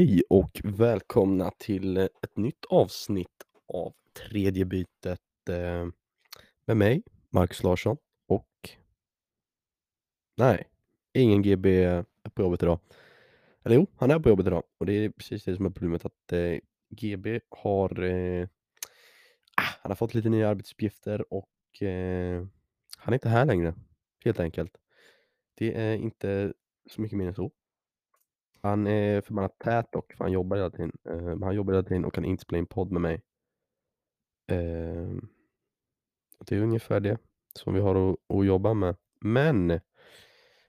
Hej och välkomna till eh, ett nytt avsnitt av Tredje bytet eh, med mig, Marcus Larsson och nej, ingen GB är på jobbet idag. Eller jo, han är på jobbet idag och det är precis det som är problemet att eh, GB har eh, ah, han har fått lite nya arbetsuppgifter och eh, han är inte här längre, helt enkelt. Det är inte så mycket mer än så. Han är förbannat tät dock, för han jobbar hela tiden. Eh, han jobbar hela tiden och kan inte spela in podd med mig. Eh, det är ungefär det som vi har att, att jobba med. Men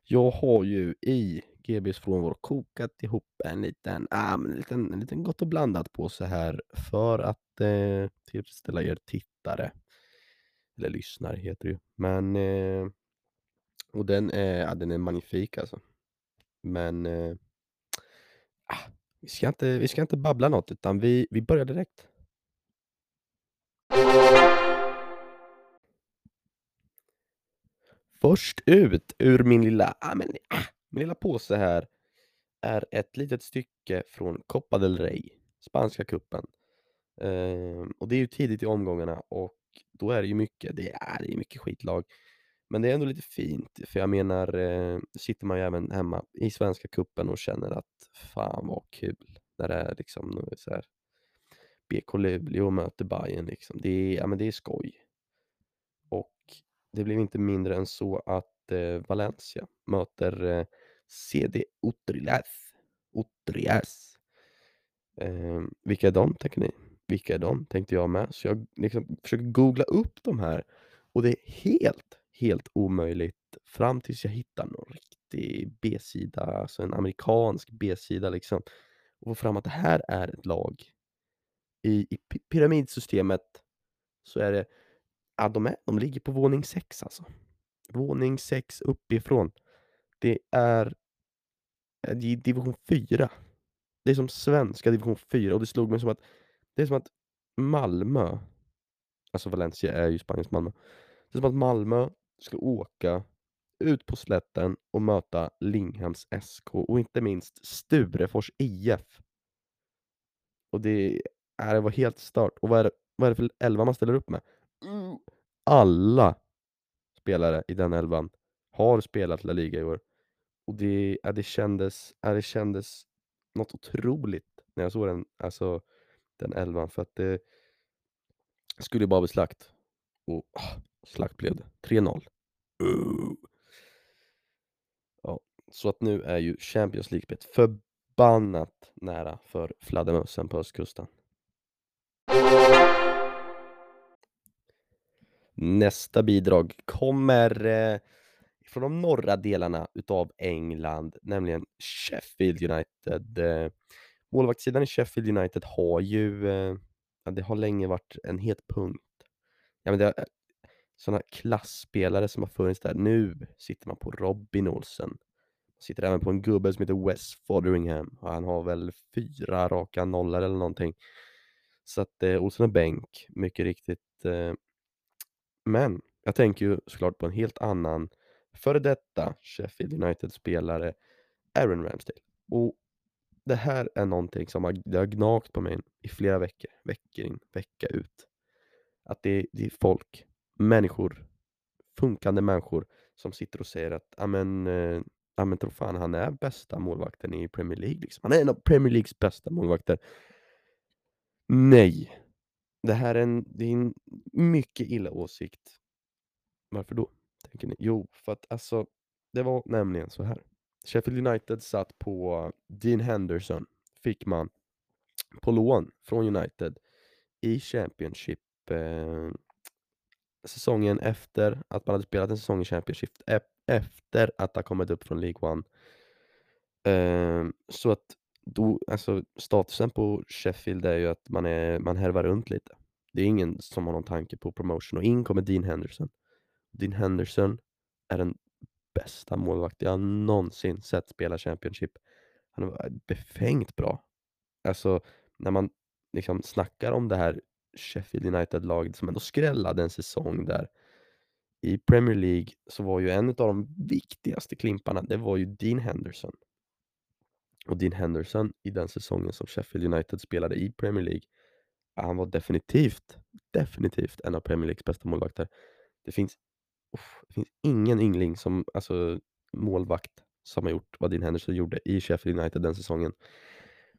jag har ju i GBs frånvaro kokat ihop en liten, ah, en liten, en liten gott och blandat på så här för att eh, tillfredsställa er tittare. Eller lyssnare heter det ju. Men eh, och den är, ja, den är magnifik alltså. Men eh, vi, ska inte, vi ska inte babbla något utan vi, vi börjar direkt. Först ut ur min lilla, ah, men, ah, min lilla påse här är ett litet stycke från Copa del Rey, spanska kuppen. Eh, och det är ju tidigt i omgångarna och då är det ju mycket, det är, det är mycket skitlag. Men det är ändå lite fint, för jag menar, eh, sitter man ju även hemma i Svenska kuppen och känner att fan vad kul när det är liksom så här, BK Luleå möter Bayern liksom. Det är, ja, men det är skoj. Och det blev inte mindre än så att eh, Valencia möter eh, CD Utrias. Utrias. Eh, vilka är de, tänker ni? Vilka är de, tänkte jag med. Så jag liksom försöker googla upp de här och det är helt, helt omöjligt fram tills jag hittar någon riktig B-sida, alltså en amerikansk B-sida liksom. Och få fram att det här är ett lag. I, i pyramidsystemet så är det Ja, de, är, de ligger på våning 6 alltså. Våning 6 uppifrån. Det är eh, Det är division 4. Det är som svenska division 4 och det slog mig som att det är som att Malmö, alltså Valencia är ju Spaniens Malmö. Det är som att Malmö ska åka ut på slätten och möta Linghems SK och inte minst Sturefors IF. Och det, är, det var helt stört. Och vad är, det, vad är det för elva man ställer upp med? alla spelare i den elvan har spelat La Liga i år. Och det, ja, det, kändes, ja, det kändes något otroligt när jag såg den, alltså, den elvan. För att det skulle bara bli slakt. Och oh, slakt blev det. 3-0. Ja, så att nu är ju Champions League-spelet förbannat nära för fladdermössen på östkusten. Nästa bidrag kommer eh, från de norra delarna utav England, nämligen Sheffield United. Eh, målvaktssidan i Sheffield United har ju, eh, ja, det har länge varit en het punkt. Ja, men det har eh, sådana klassspelare som har funnits där. Nu sitter man på Robin Olsen. Sitter även på en gubbe som heter Wes Fotheringham. Och han har väl fyra raka nollor eller någonting. Så att eh, Olsen är bänk, mycket riktigt. Eh, men jag tänker ju såklart på en helt annan före detta Sheffield United-spelare, Aaron Ramsdale. Och det här är någonting som har, det har gnagt på mig i flera veckor, vecka in, vecka ut. Att det, det är folk, människor, funkande människor som sitter och säger att amen, eh, amen tro fan han är bästa målvakten i Premier League. Liksom. Han är en av Premier Leagues bästa målvakter. Nej, det här är en, det är en mycket illa åsikt. Varför då? Tänker ni? Jo, för att alltså, det var nämligen så här. Sheffield United satt på Dean Henderson, fick man på lån från United i Championship eh, säsongen efter att man hade spelat en säsong i Championship, e efter att ha kommit upp från League One. Eh, så att då, alltså statusen på Sheffield är ju att man, är, man härvar runt lite. Det är ingen som har någon tanke på promotion och in kommer Dean Henderson. Dean Henderson är den bästa målvakt jag någonsin sett spela Championship. Han var befängt bra. Alltså, när man liksom snackar om det här Sheffield United-laget som ändå skrällade en säsong där i Premier League så var ju en av de viktigaste klimparna, det var ju Dean Henderson. Och Dean Henderson i den säsongen som Sheffield United spelade i Premier League, han var definitivt, definitivt en av Premier Leagues bästa målvakter. Det finns, uff, det finns ingen yngling som, alltså målvakt, som har gjort vad Dean Henderson gjorde i Sheffield United den säsongen.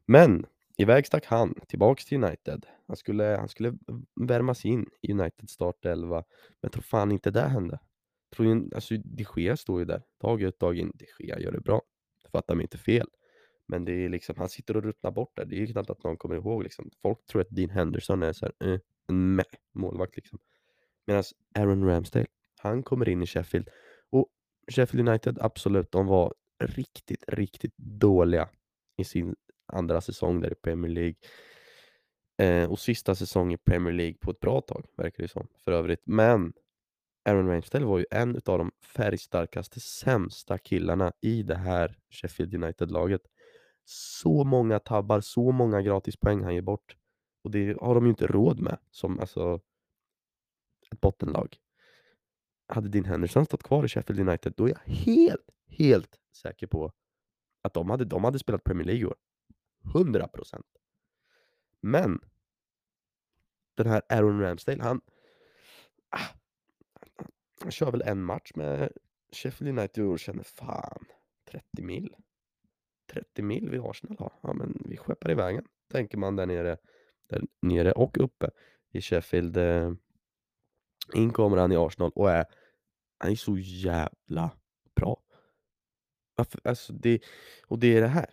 Men iväg stack han tillbaks till United. Han skulle, han skulle värmas in i United startelva, men jag tror fan inte det hände. Tror ju, alltså, de Gea står ju där, dag ut dag in. De Gea gör det bra, fattar mig inte fel. Men det är liksom, han sitter och ruttnar bort där. Det är ju knappt att någon kommer ihåg liksom. Folk tror att Dean Henderson är så här, eh, en meh, målvakt liksom. Medan Aaron Ramsdale, han kommer in i Sheffield. Och Sheffield United, absolut, de var riktigt, riktigt dåliga i sin andra säsong där i Premier League. Eh, och sista säsong i Premier League på ett bra tag, verkar det som, för övrigt. Men Aaron Ramsdale var ju en av de färgstarkaste, sämsta killarna i det här Sheffield United-laget. Så många tabbar, så många gratispoäng han ger bort. Och det har de ju inte råd med som alltså ett bottenlag. Hade Dean Henderson stått kvar i Sheffield United, då är jag helt, helt säker på att de hade, de hade spelat Premier League i år. 100%. Men den här Aaron Ramsdale, han, ah, han kör väl en match med Sheffield United och känner fan, 30 mil. 30 mil vid Arsenal ha. Ja, men vi skeppar iväg den, tänker man där nere, där nere och uppe i Sheffield. Eh, in kommer han i Arsenal och är, han är så jävla bra. Varför, alltså det, och det är det här.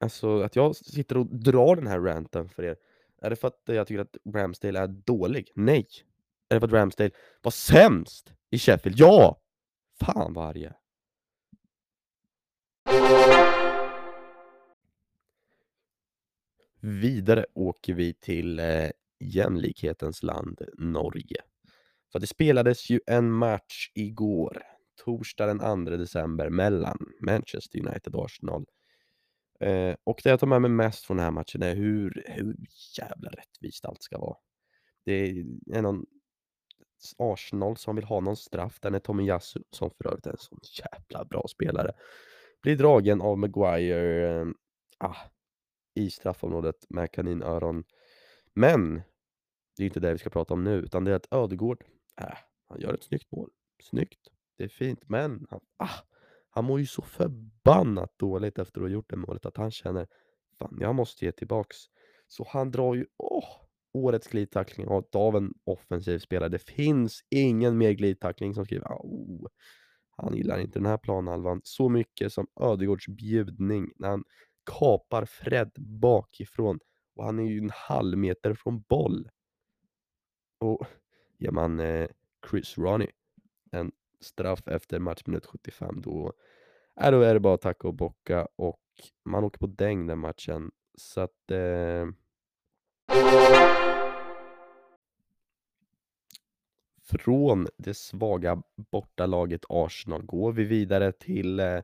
Alltså att jag sitter och drar den här ranten för er. Är det för att jag tycker att Ramsdale är dålig? Nej. Är det för att Ramsdale var sämst i Sheffield? Ja! Fan vad arg Vidare åker vi till eh, jämlikhetens land Norge. För det spelades ju en match igår, torsdag den 2 december, mellan Manchester United och Arsenal. Eh, och det jag tar med mig mest från den här matchen är hur, hur jävla rättvist allt ska vara. Det är någon Arsenal som vill ha någon straff, den är Tommy Yasu, som för övrigt är en sån jävla bra spelare. Blir dragen av Maguire eh, ah, i straffområdet med kaninöron. Men det är inte det vi ska prata om nu, utan det är att Ödegård, äh, han gör ett snyggt mål. Snyggt, det är fint, men han, ah, han mår ju så förbannat dåligt efter att ha gjort det målet att han känner fan, jag måste ge tillbaks. Så han drar ju åh, årets glidtackling av en offensiv spelare. Det finns ingen mer glidtackling som skriver oh, han gillar inte den här planhalvan så mycket som Ödegårds bjudning när han kapar Fred bakifrån och han är ju en halv meter från boll. Och ger man eh, Chris Ronnie straff efter matchminut 75 då, äh, då är det bara att tacka och bocka och man åker på däng den matchen. Så att eh... Från det svaga bortalaget Arsenal går vi vidare till eh,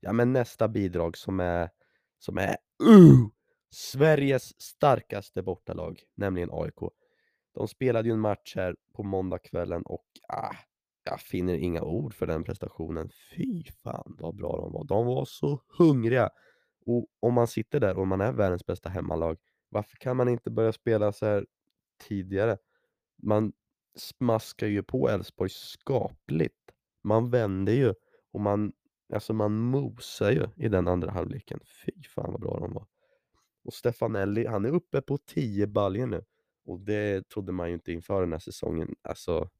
ja, men nästa bidrag som är, som är uh, Sveriges starkaste bortalag, nämligen AIK. De spelade ju en match här på måndagskvällen och ah, jag finner inga ord för den prestationen. Fy fan vad bra de var. De var så hungriga. Och om man sitter där och man är världens bästa hemmalag, varför kan man inte börja spela så här tidigare? Man smaskar ju på Elfsborg skapligt. Man vänder ju och man, alltså man mosar ju i den andra halvleken. Fy fan vad bra de var. Och Stefanelli, han är uppe på 10 baljer nu. Och det trodde man ju inte inför den här säsongen. Alltså,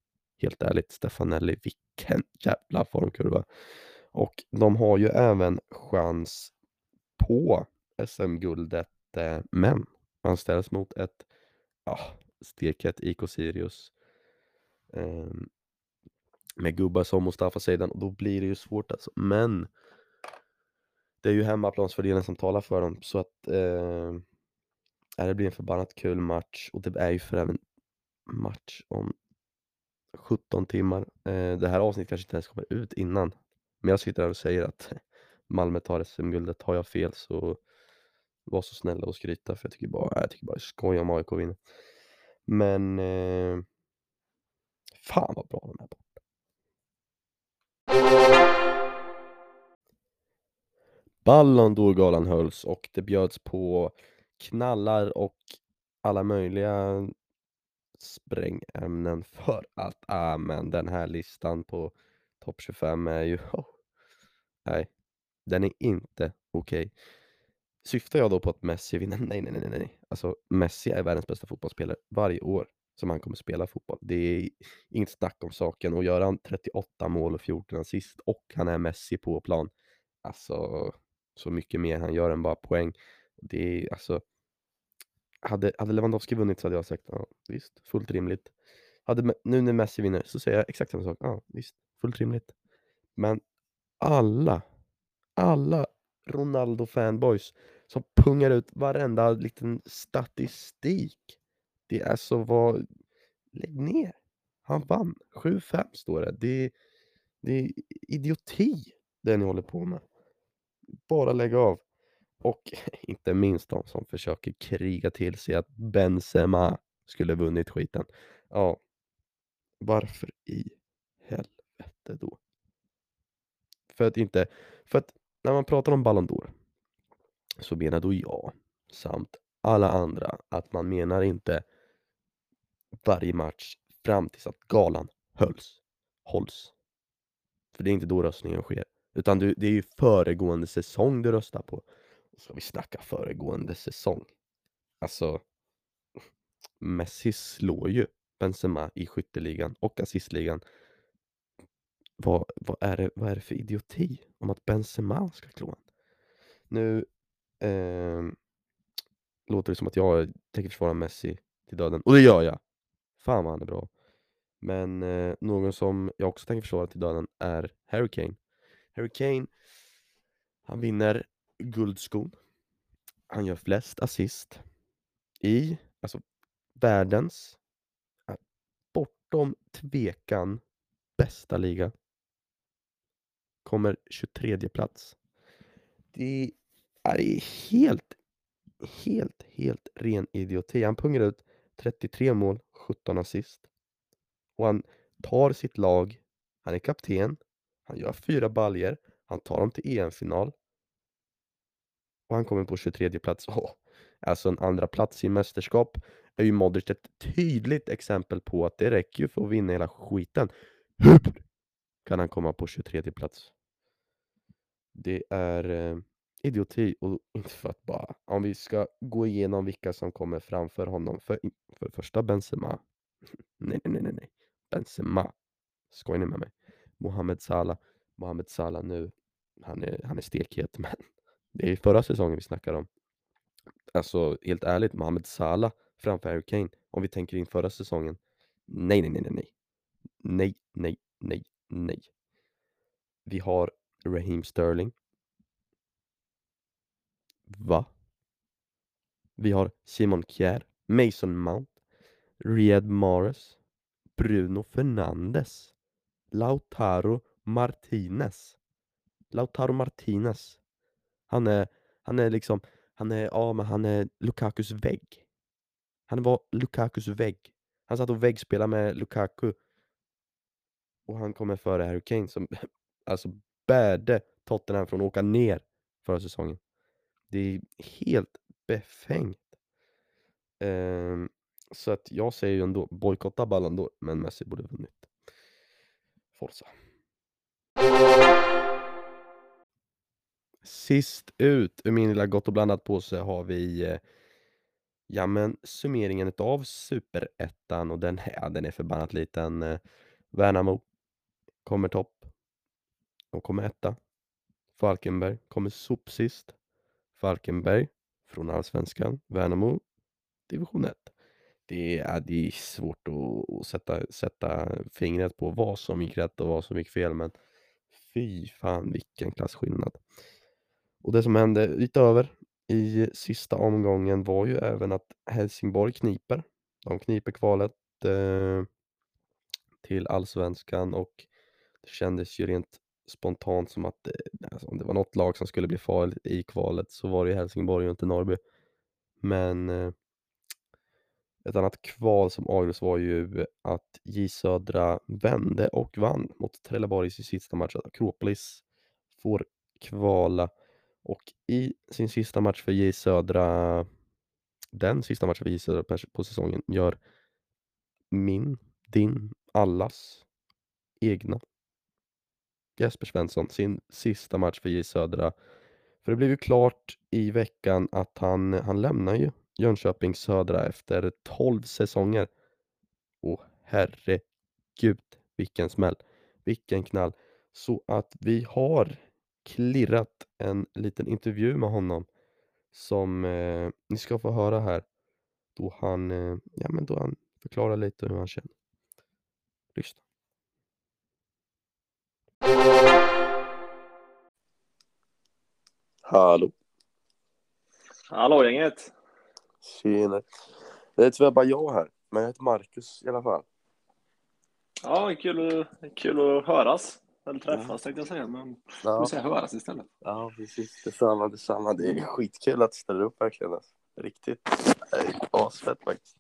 helt ärligt, Stefanelli, vilken jävla formkurva. Och de har ju även chans på SM-guldet, eh, men man ställs mot ett ja, steket IK Sirius eh, med gubbar som Mustafa Seidan och då blir det ju svårt alltså. Men det är ju hemmaplansfördelen som talar för dem så att eh, det blir en förbannat kul match och det är ju för även match om 17 timmar. Eh, det här avsnittet kanske inte ens kommer ut innan. Men jag sitter här och säger att Malmö tar SM-guldet. Har jag fel så var så snälla och skryta för jag tycker bara, jag tycker bara skoj om AIK vinner. Men eh, fan vad bra de är borta. Ballon d'Or-galan hölls och det bjöds på knallar och alla möjliga sprängämnen för att, ah, men den här listan på topp 25 är ju, oh, nej, den är inte okej. Syftar jag då på att Messi vinner? Nej, nej, nej, nej. Alltså Messi är världens bästa fotbollsspelare varje år som han kommer spela fotboll. Det är inget snack om saken och gör han 38 mål och 14 assist och han är Messi på plan, alltså så mycket mer han gör än bara poäng. Det är alltså hade, hade Lewandowski vunnit så hade jag sagt ja, visst, fullt rimligt. Hade, nu när Messi vinner så säger jag exakt samma sak. Ja, visst, fullt rimligt. Men alla, alla Ronaldo-fanboys som pungar ut varenda liten statistik. Det är så vad... Lägg ner. Han vann. 7-5 står det. det. Det är idioti det ni håller på med. Bara lägg av. Och inte minst de som försöker kriga till sig att Benzema skulle vunnit skiten. Ja, varför i helvete då? För att inte, för att när man pratar om Ballon d'Or så menar då jag samt alla andra att man menar inte varje match fram tills att galan hölls, hålls. För det är inte då röstningen sker. Utan du, det är ju föregående säsong du röstar på. Ska vi snacka föregående säsong? Alltså, Messi slår ju Benzema i skytteligan och assistligan. Vad, vad, är det, vad är det för idioti om att Benzema ska klå honom? Nu eh, låter det som att jag tänker försvara Messi till döden, och det gör jag! Fan vad han är bra. Men eh, någon som jag också tänker försvara till döden är Harry Kane. Harry Kane, han vinner guldskon. Han gör flest assist i alltså, världens, bortom tvekan, bästa liga. Kommer 23 plats. Det är helt, helt, helt ren idioti. Han pungar ut 33 mål, 17 assist. Och han tar sitt lag, han är kapten, han gör fyra baljer, han tar dem till EM-final. Och han kommer på 23 plats. Oh, alltså en andra plats i mästerskap är ju Modric ett tydligt exempel på att det räcker ju för att vinna hela skiten. Hur kan han komma på 23 plats? Det är eh, idioti och inte för att bara, om vi ska gå igenom vilka som kommer framför honom. För, för första Benzema. nej, nej, nej, nej. Benzema. Skojar ni med mig? Mohamed Salah. Mohamed Salah nu, han är, han är stekhet, men det är förra säsongen vi snackar om. Alltså helt ärligt, Mohamed Salah framför Harry Kane, om vi tänker in förra säsongen. Nej, nej, nej, nej, nej. Nej, nej, nej, nej. Vi har Raheem Sterling. Va? Vi har Simon Kjär, Mason Mount, Riyad Mahrez, Bruno Fernandes, Lautaro Martinez. Lautaro Martinez. Han är, han är liksom, han är, ja men han är Lukakus vägg. Han var Lukakus vägg. Han satt och väggspelade med Lukaku. Och han kommer före Harry Kane som alltså bärde Tottenham från att åka ner förra säsongen. Det är helt befängt. Um, så att jag säger ju ändå bojkotta Ballon d'Or, men Messi borde vunnit. Forza. Sist ut ur min lilla gott och blandat påse har vi eh, ja men summeringen av superettan och den, ja, den är förbannat liten. Eh, Värnamo kommer topp. De kommer etta. Falkenberg kommer sopsist. Falkenberg från Allsvenskan. Värnamo division 1. Det är, det är svårt att, att sätta, sätta fingret på vad som gick rätt och vad som gick fel men fy fan vilken klasskillnad. Och det som hände utöver i sista omgången var ju även att Helsingborg kniper. De kniper kvalet eh, till allsvenskan och det kändes ju rent spontant som att eh, alltså, om det var något lag som skulle bli farligt i kvalet så var det ju Helsingborg och inte Norrby. Men eh, ett annat kval som avgjordes var ju att J Södra vände och vann mot Trelleborg i sin sista match. Akropolis får kvala och i sin sista match för J Södra, den sista matchen för J Södra på- säsongen, gör min, din, allas egna Jesper Svensson sin sista match för J Södra. För det blev ju klart i veckan att han, han lämnar ju Jönköping Södra efter 12 säsonger. Och herregud vilken smäll, vilken knall. Så att vi har klirrat en liten intervju med honom som eh, ni ska få höra här då han, eh, ja, men då han förklarar lite hur han känner. Lyssna. Hallå! Hallå gänget! Tjena! Det är tyvärr bara jag här, men jag heter Marcus i alla fall. Ja, kul, kul att höras. Eller träffas tänkte jag säga, men Ja, vi säga höras istället. ja precis. Detsamma, detsamma. Det är skitkul att du ställer upp verkligen. Alltså. Riktigt. Är asfett faktiskt.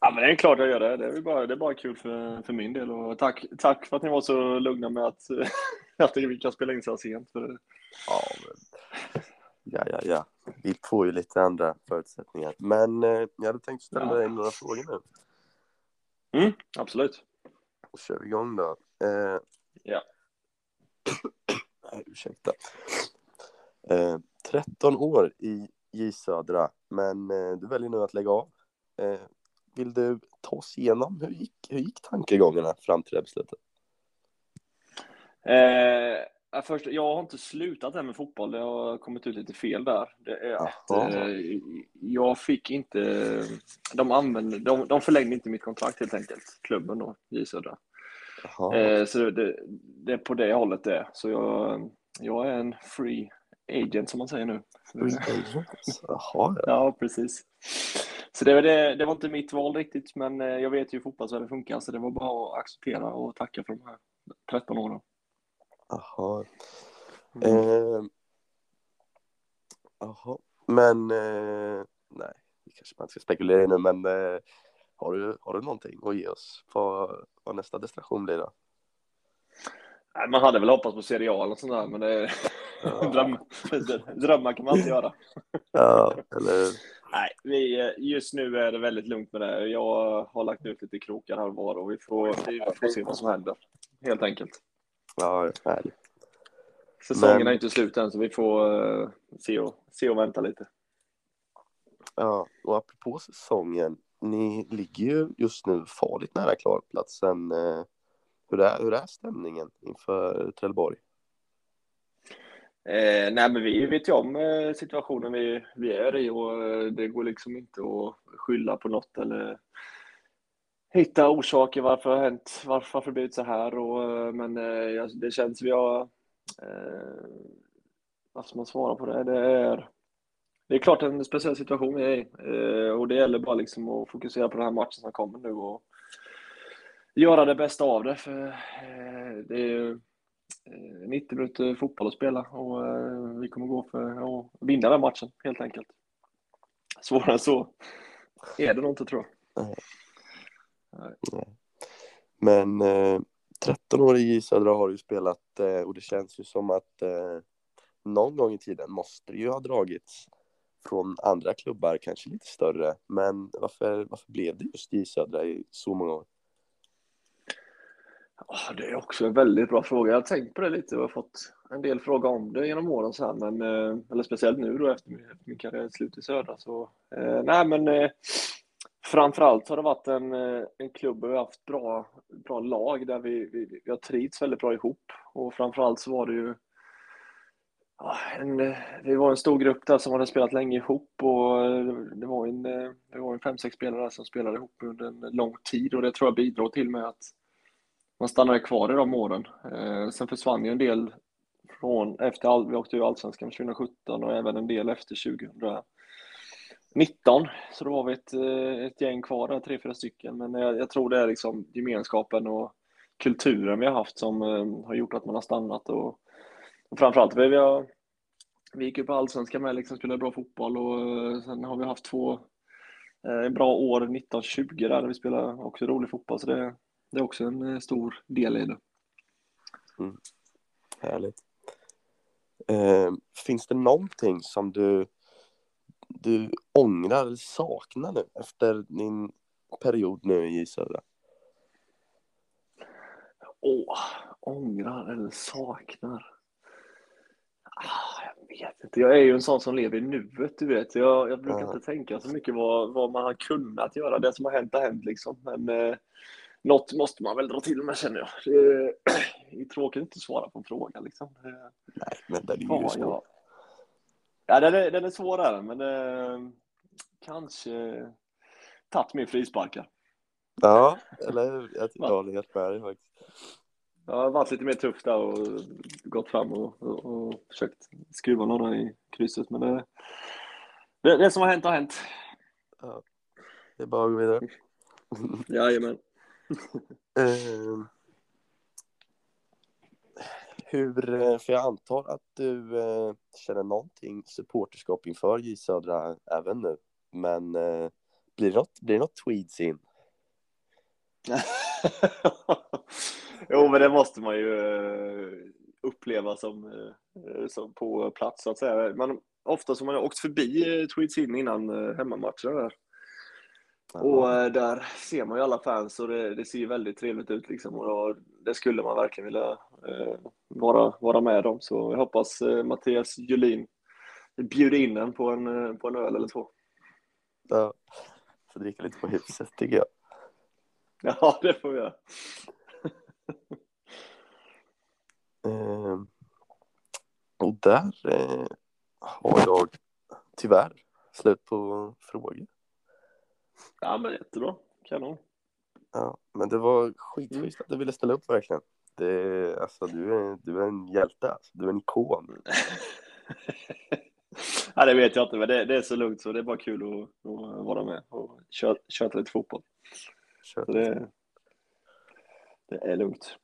Ja, men det är klart jag gör det. Det är bara, det är bara kul för, för min del. Och tack, tack för att ni var så lugna med att, att vi kan spela in så här sent. För, Ja, men... ja, ja, ja. Vi får ju lite andra förutsättningar. Men eh, jag hade tänkt ställa Ja. dig några frågor nu. mm, absolut. Då kör vi igång då. Eh... Ja. Nej, ursäkta. Eh, 13 år i J Södra, men eh, du väljer nu att lägga av. Eh, vill du ta oss igenom hur gick, hur gick tankegångarna fram till det här beslutet? Eh, först, jag har inte slutat än med fotboll. Det har kommit ut lite fel där. Det är att eh, jag fick inte... De, använde, de, de förlängde inte mitt kontrakt helt enkelt, klubben då, J Södra. Eh, så det, det är på det hållet det. Så jag, jag är en free agent som man säger nu. Free agents. Jaha, ja. Precis. Så det, var det, det var inte mitt val riktigt, men eh, jag vet ju hur fotbollsvärlden funkar, så det var bara att acceptera och tacka för de här 13 åren. Jaha. Mm. Eh. Men, eh, nej, det kanske man inte ska spekulera i nu, men eh, har, du, har du någonting att ge oss på vad nästa destination blir då? Nej, Man hade väl hoppats på eller något sånt där, men det, dröm, drömmar kan man alltid göra. Ja, eller Nej, vi, just nu är det väldigt lugnt med det. Jag har lagt ut lite krokar här och var och vi får, vi får se vad som händer. Helt enkelt. ja, härligt. Säsongen Men- är inte slut än, så vi får eh, se, och, se och vänta lite. Ja, och apropå säsongen, ni ligger ju just nu farligt nära klarplatsen. Eh, hur, är, hur är stämningen inför Trelleborg? Eh, nej, men vi vet ju om eh, situationen vi, vi är i och eh, det går liksom inte att skylla på något eller hitta orsaker varför det har hänt, varför har det blivit så här. Och, men eh, det känns vi har, eh, vad ska man svara på det? Det är, det är klart en speciell situation vi är i eh, och det gäller bara liksom att fokusera på den här matchen som kommer nu och göra det bästa av det. För eh, det är ju eh, 90 minuter fotboll att spela och eh, vi kommer gå för att vinna den matchen helt enkelt. Svårare än så är det nog inte tror jag. Men eh, 13 år i Södra har du spelat eh, och det känns ju som att eh, någon gång i tiden måste det ju ha dragits från andra klubbar, kanske lite större. Men varför, varför blev det just J Södra i så många år? Det är också en väldigt bra fråga. Jag har tänkt på det lite och har fått en del frågor om det genom åren så här, men eh, eller speciellt nu då efter min, min karriär slut i Södra så eh, nej men eh, framförallt har det varit en, eh, en klubb där vi har haft bra, bra lag där vi, vi, vi har trivts väldigt bra ihop och framförallt så var det ju en, vi det var en stor grupp där som hade spelat länge ihop och eh, det var en, eh, det var en fem, sex spelare där som spelade ihop under en lång tid och det tror jag bidrog till med att man stannade kvar i de åren. Sen försvann ju en del från, efter all, vi åkte ju Allsvenskan 2017 och även en del efter 2019. Så då var vi ett, ett gäng kvar där, tre, fyra stycken. Men jag, jag tror det är liksom gemenskapen och kulturen vi har haft som har gjort att man har stannat. Och, och framförallt, vi, vi, har, vi gick ju på Allsvenskan med, liksom spelade bra fotboll och eh, sen har vi haft två eh, bra år, 1920 där, där vi spelade också rolig fotboll. Så det, det är också en eh, stor del i det. Härligt. Eh, finns det någonting som du, du ångrar eller saknar nu efter din period nu i Södra? Åh, ångrar eller saknar? Ah, jag vet inte. Jag är ju en sån som lever i nuet, du vet. Jag, jag brukar Ja. inte tänka så mycket vad, vad man har kunnat göra. Det som har hänt har hänt liksom. Men eh, något måste man väl dra till med känner jag. Det är tråkigt att inte svara på en fråga liksom. Nej, men det är ju Ja, så. ja. ja den, är, den är svår är den, men eh, kanske tagit min frisparkar. Ja, eller hur? Jag, jag håller helt med dig faktiskt. Jag har varit lite mer tuff där och gått fram och, och, och försökt skruva några i krysset, men det, det, det som har hänt har hänt. Det är bara att gå vidare. Jajamän. Eh, hur, för jag antar att du eh, känner någonting supporterskap inför J Södra även nu. Men eh, blir, det något, blir det något tweeds in? jo, men det måste man ju eh, uppleva som, eh, som på plats så att säga. Man, ofta så har man åkt förbi eh, Tweeds in innan eh, hemmamatcher där. Och där ser man ju alla fans och det, det ser ju väldigt trevligt ut liksom. Och då, det skulle man verkligen vilja eh, vara, vara med om. Så jag hoppas eh, Mattias Julin bjuder in en på en, på en öl eller två. Ja, får dricka lite på huset tycker jag. Ja, det får vi göra. Eh, och där eh, har jag tyvärr slut på frågor. Ja, men jättebra. Kanon. Ja, men det var skitschysst att du ville ställa upp verkligen. Det, alltså, du, är, du är en hjälte, alltså. du är en ikon. ja, det vet jag inte, men det, det är så lugnt så det är bara kul att, att vara med och köra lite fotboll. Kör. Så det, det är lugnt.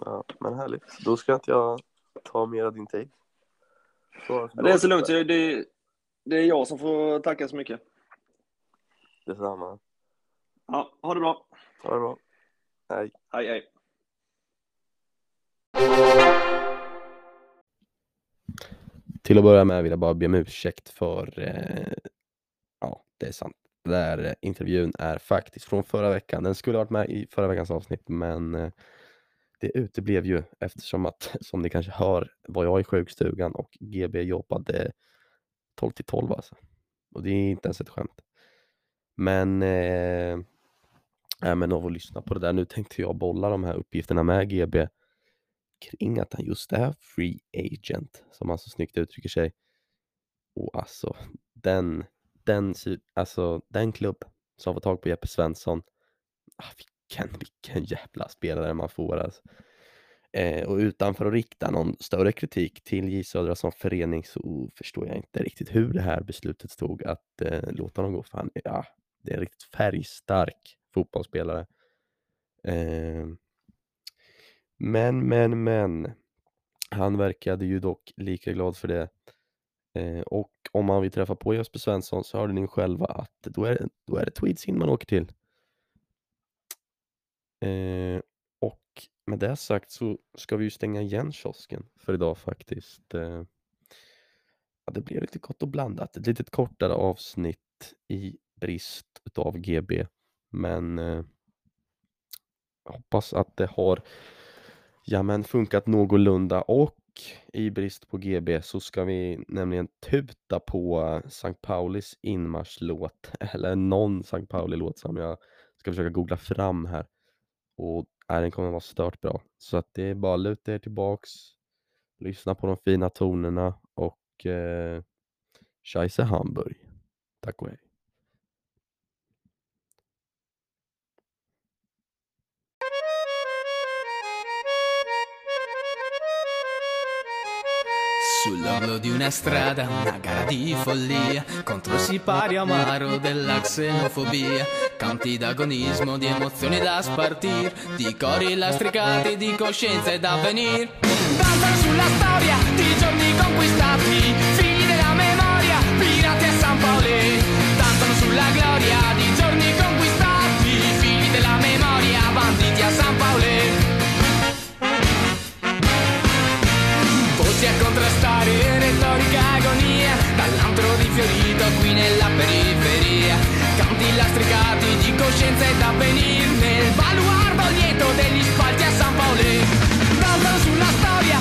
Ja, men härligt. Då ska inte jag ta mer av din tid. Ja, det är så lugnt. Det, det är jag som får tacka så mycket. Detsamma. Ja, ha det bra. Ha det bra. Hej. Hej, hej. Till att börja med vill jag bara be om ursäkt för, eh, ja det är sant. Där eh, intervjun är faktiskt från förra veckan. Den skulle ha varit med i förra veckans avsnitt men eh, det uteblev ju eftersom att, som ni kanske hör, var jag i sjukstugan och GB jobbade 12 till 12 alltså. Och det är inte ens ett skämt. Men, eh, äh, men av att lyssna på det där, nu tänkte jag bolla de här uppgifterna med GB kring att han just är free agent, som han så snyggt uttrycker sig. Och alltså, den, den, alltså, den klubb som får tag på Jeppe Svensson, ah, vilken, vilken jävla spelare man får alltså. Eh, och utan för att rikta någon större kritik till J Södra som förening så förstår jag inte riktigt hur det här beslutet stod att eh, låta honom gå. För han, ja, det är en riktigt färgstark fotbollsspelare. Eh, men, men, men. Han verkade ju dock lika glad för det. Eh, och om man vill träffa på Jesper Svensson så hörde ni själva att då är, det- då är det Tweedsin man åker till. Eh, och med det sagt så ska vi ju stänga igen kiosken för idag faktiskt. Eh, ja, det blev lite gott och blandat. Ett litet kortare avsnitt i brist utav GB. Men eh, jag hoppas att det har ja, men funkat någorlunda och i brist på GB så ska vi nämligen tuta på St. Paulis inmarschlåt eller någon St. Pauli-låt som jag ska försöka googla fram här. Och äh, den kommer vara stört bra. Så att det är bara att luta er tillbaks, lyssna på de fina tonerna och eh, Scheisse Hamburg. Tack och hej. Sull'orlo di una strada, una gara di follia contro il sipario amaro della xenofobia. Canti d'agonismo, di emozioni da spartir, di cori lastricati, di coscienze da venir. Danzano sulla storia di giorni conquistati, figli della memoria, pirati a San Paolo. Danzano sulla gloria di conoscenza e da venir baluardo dietro degli spalti a San Paolo. Ballo sulla storia,